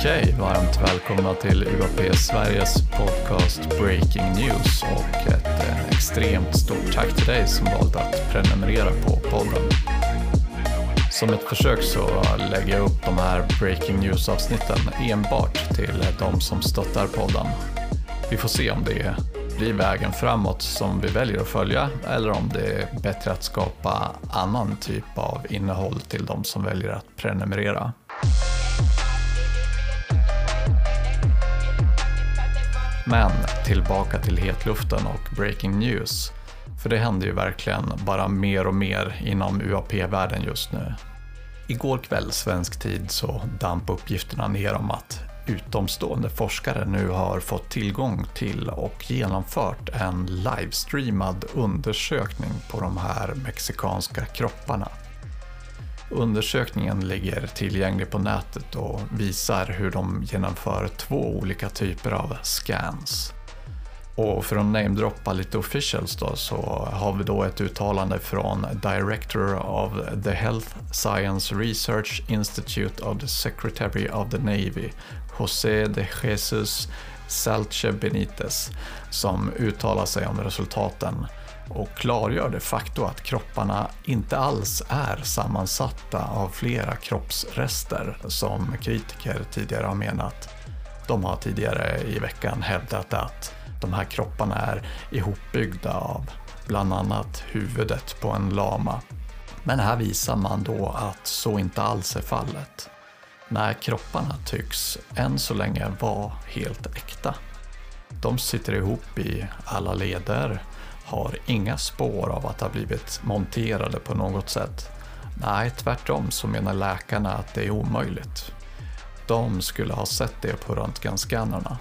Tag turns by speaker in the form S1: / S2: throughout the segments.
S1: Okej, varmt välkomna till UAP Sveriges podcast Breaking News och ett eh, extremt stort tack till dig som valt att prenumerera på podden. Som ett försök så lägger jag upp de här Breaking News-avsnitten enbart till de som stöttar podden. Vi får se om det blir vägen framåt som vi väljer att följa eller om det är bättre att skapa annan typ av innehåll till de som väljer att prenumerera. Men tillbaka till hetluften och breaking news. För det händer ju verkligen bara mer och mer inom UAP-världen just nu. Igår kväll svensk tid så damp uppgifterna ner om att utomstående forskare nu har fått tillgång till och genomfört en livestreamad undersökning på de här mexikanska kropparna. Undersökningen ligger tillgänglig på nätet och visar hur de genomför två olika typer av scans. Och för att namedroppa lite officials då så har vi då ett uttalande från Director of the Health Science Research Institute of the Secretary of the Navy, José de Jesus Salche Benitez, som uttalar sig om resultaten och klargör de facto att kropparna inte alls är sammansatta av flera kroppsrester som kritiker tidigare har menat. De har tidigare i veckan hävdat att de här kropparna är ihopbyggda av bland annat huvudet på en lama. Men här visar man då att så inte alls är fallet. Nej, kropparna tycks än så länge vara helt äkta. De sitter ihop i alla leder, har inga spår av att ha blivit monterade på något sätt. Nej, tvärtom så menar läkarna att det är omöjligt. De skulle ha sett det på röntgenskannrarna.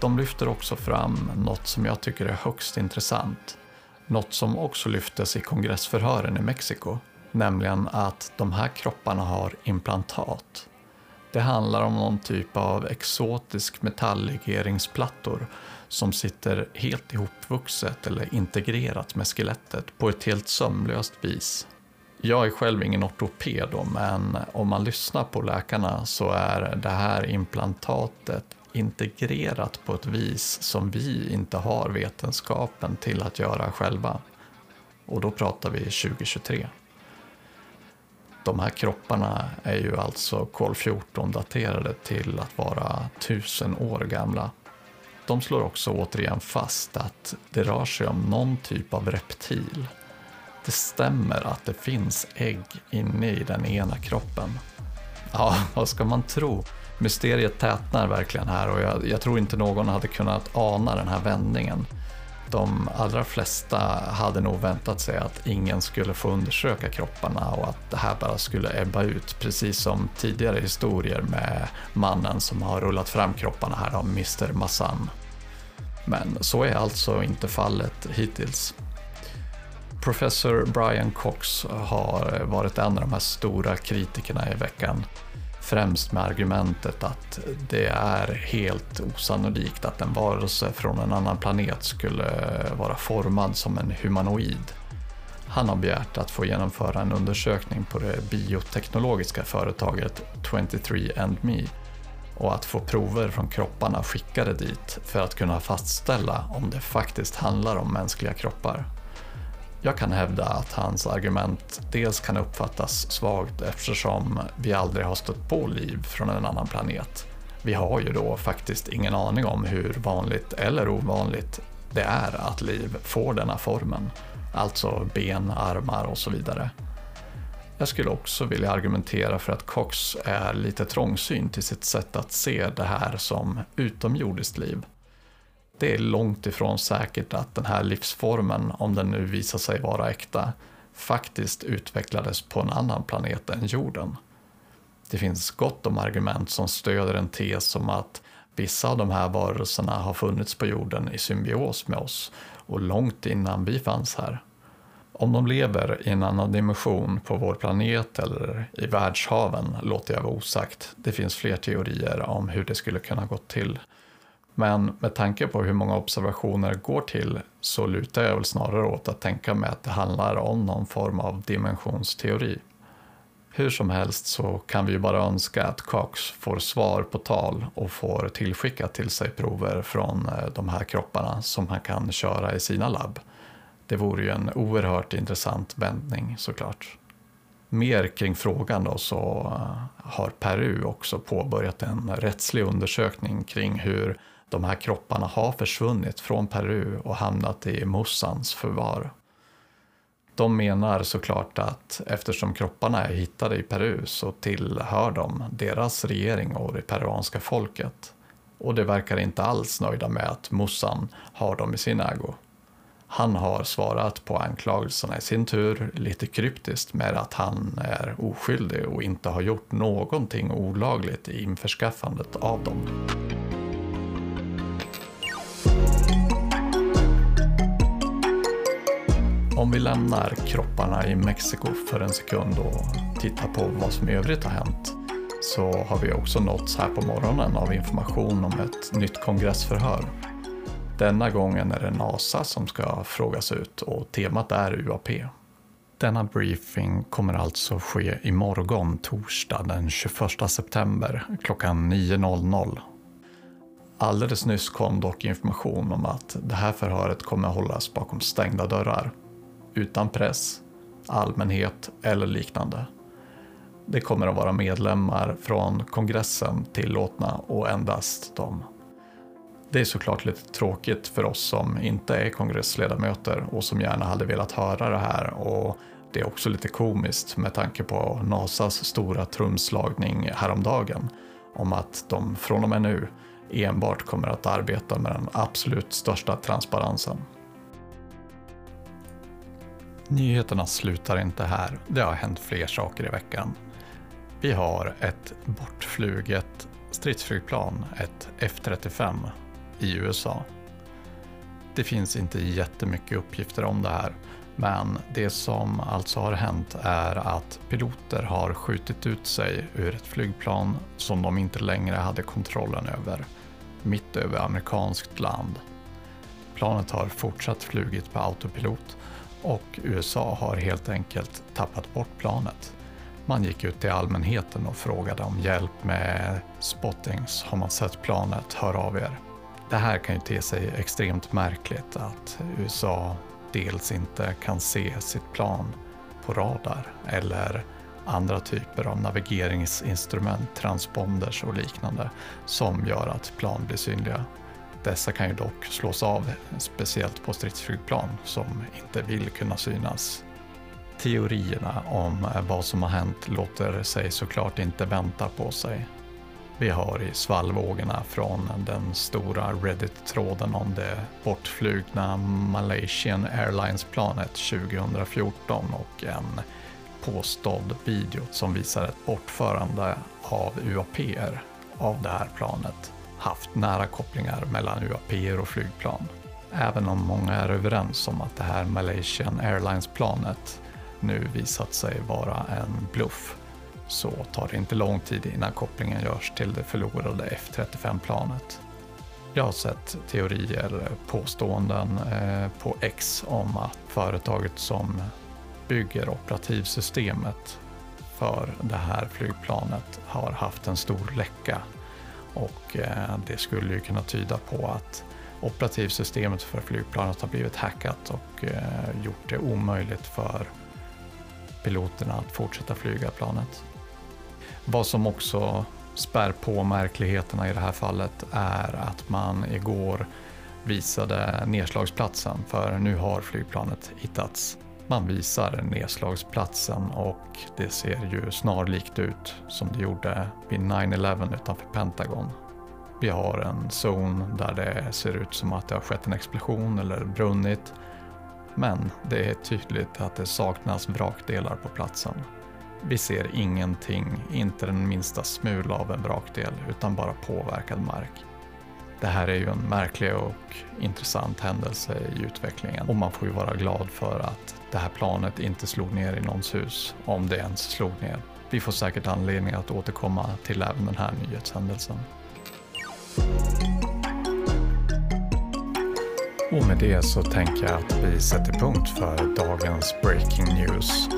S1: De lyfter också fram något som jag tycker är högst intressant. Något som också lyftes i kongressförhören i Mexiko, nämligen att de här kropparna har implantat. Det handlar om någon typ av exotisk metalllegeringsplattor som sitter helt ihopvuxet eller integrerat med skelettet på ett helt sömlöst vis. Jag är själv ingen ortoped men om man lyssnar på läkarna så är det här implantatet integrerat på ett vis som vi inte har vetenskapen till att göra själva. Och då pratar vi 2023. De här kropparna är ju alltså kol 14 daterade till att vara tusen år gamla. De slår också återigen fast att det rör sig om någon typ av reptil. Det stämmer att det finns ägg inne i den ena kroppen. Ja, vad ska man tro? Mysteriet tätnar verkligen här och jag, jag tror inte någon hade kunnat ana den här vändningen. De allra flesta hade nog väntat sig att ingen skulle få undersöka kropparna och att det här bara skulle ebba ut, precis som tidigare historier med mannen som har rullat fram kropparna här av Mr Massan. Men så är alltså inte fallet hittills. Professor Brian Cox har varit en av de här stora kritikerna i veckan. Främst med argumentet att det är helt osannolikt att en varelse från en annan planet skulle vara formad som en humanoid. Han har begärt att få genomföra en undersökning på det bioteknologiska företaget 23andMe och att få prover från kropparna skickade dit för att kunna fastställa om det faktiskt handlar om mänskliga kroppar. Jag kan hävda att hans argument dels kan uppfattas svagt eftersom vi aldrig har stött på liv från en annan planet. Vi har ju då faktiskt ingen aning om hur vanligt eller ovanligt det är att liv får denna formen, alltså ben, armar och så vidare. Jag skulle också vilja argumentera för att Cox är lite trångsynt i sitt sätt att se det här som utomjordiskt liv. Det är långt ifrån säkert att den här livsformen, om den nu visar sig vara äkta, faktiskt utvecklades på en annan planet än jorden. Det finns gott om argument som stöder en tes om att vissa av de här varelserna har funnits på jorden i symbios med oss och långt innan vi fanns här. Om de lever i en annan dimension på vår planet eller i världshaven låter jag vara osagt. Det finns fler teorier om hur det skulle kunna gå till. Men med tanke på hur många observationer går till så lutar jag väl snarare åt att tänka mig att det handlar om någon form av dimensionsteori. Hur som helst så kan vi ju bara önska att Cox får svar på tal och får tillskickat till sig prover från eh, de här kropparna som han kan köra i sina labb. Det vore ju en oerhört intressant vändning såklart. Mer kring frågan då så eh, har Peru också påbörjat en rättslig undersökning kring hur de här kropparna har försvunnit från Peru och hamnat i Mossans förvar. De menar såklart att eftersom kropparna är hittade i Peru så tillhör de deras regering och det peruanska folket. Och de verkar inte alls nöjda med att Mossan har dem i sin ägo. Han har svarat på anklagelserna i sin tur lite kryptiskt med att han är oskyldig och inte har gjort någonting olagligt i införskaffandet av dem. Om vi lämnar kropparna i Mexiko för en sekund och tittar på vad som i övrigt har hänt så har vi också nåtts här på morgonen av information om ett nytt kongressförhör. Denna gången är det NASA som ska frågas ut och temat är UAP. Denna briefing kommer alltså ske imorgon torsdag den 21 september klockan 9.00. Alldeles nyss kom dock information om att det här förhöret kommer hållas bakom stängda dörrar utan press, allmänhet eller liknande. Det kommer att vara medlemmar från kongressen tillåtna och endast de. Det är såklart lite tråkigt för oss som inte är kongressledamöter och som gärna hade velat höra det här och det är också lite komiskt med tanke på NASAs stora trumslagning häromdagen om att de från och med nu enbart kommer att arbeta med den absolut största transparensen. Nyheterna slutar inte här. Det har hänt fler saker i veckan. Vi har ett bortfluget stridsflygplan, ett F-35, i USA. Det finns inte jättemycket uppgifter om det här, men det som alltså har hänt är att piloter har skjutit ut sig ur ett flygplan som de inte längre hade kontrollen över, mitt över amerikanskt land. Planet har fortsatt flugit på autopilot och USA har helt enkelt tappat bort planet. Man gick ut till allmänheten och frågade om hjälp med spottings. Har man sett planet, hör av er. Det här kan ju te sig extremt märkligt att USA dels inte kan se sitt plan på radar eller andra typer av navigeringsinstrument, transponders och liknande som gör att plan blir synliga. Dessa kan ju dock slås av, speciellt på stridsflygplan som inte vill kunna synas. Teorierna om vad som har hänt låter sig såklart inte vänta på sig. Vi har i svallvågorna från den stora Reddit-tråden om det bortflugna Malaysian Airlines-planet 2014 och en påstådd video som visar ett bortförande av UAPR av det här planet haft nära kopplingar mellan UAP och flygplan. Även om många är överens om att det här Malaysian Airlines-planet nu visat sig vara en bluff så tar det inte lång tid innan kopplingen görs till det förlorade F-35-planet. Jag har sett teorier, påståenden eh, på X om att företaget som bygger operativsystemet för det här flygplanet har haft en stor läcka och eh, det skulle ju kunna tyda på att operativsystemet för flygplanet har blivit hackat och eh, gjort det omöjligt för piloterna att fortsätta flyga planet. Vad som också spär på märkligheterna i det här fallet är att man igår visade nedslagsplatsen för nu har flygplanet hittats. Man visar nedslagsplatsen och det ser ju snarlikt ut som det gjorde vid 9-11 utanför Pentagon. Vi har en zon där det ser ut som att det har skett en explosion eller brunnit. Men det är tydligt att det saknas vrakdelar på platsen. Vi ser ingenting, inte den minsta smula av en vrakdel, utan bara påverkad mark. Det här är ju en märklig och intressant händelse i utvecklingen och man får ju vara glad för att det här planet inte slog ner i någons hus, om det ens slog ner. Vi får säkert anledning att återkomma till även den här nyhetshändelsen. Och med det så tänker jag att vi sätter punkt för dagens Breaking News.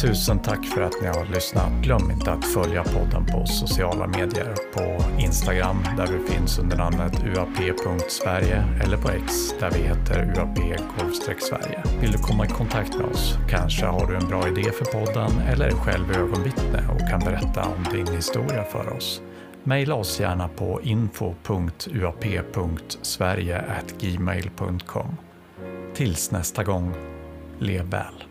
S1: Tusen tack för att ni har lyssnat. Glöm inte att följa podden på sociala medier. På Instagram där vi finns under namnet uap.sverige eller på X där vi heter uap-sverige. Vill du komma i kontakt med oss? Kanske har du en bra idé för podden eller är själv ögonvittne och kan berätta om din historia för oss. Maila oss gärna på info.uap.sverige.gmail.com. Tills nästa gång, lev väl.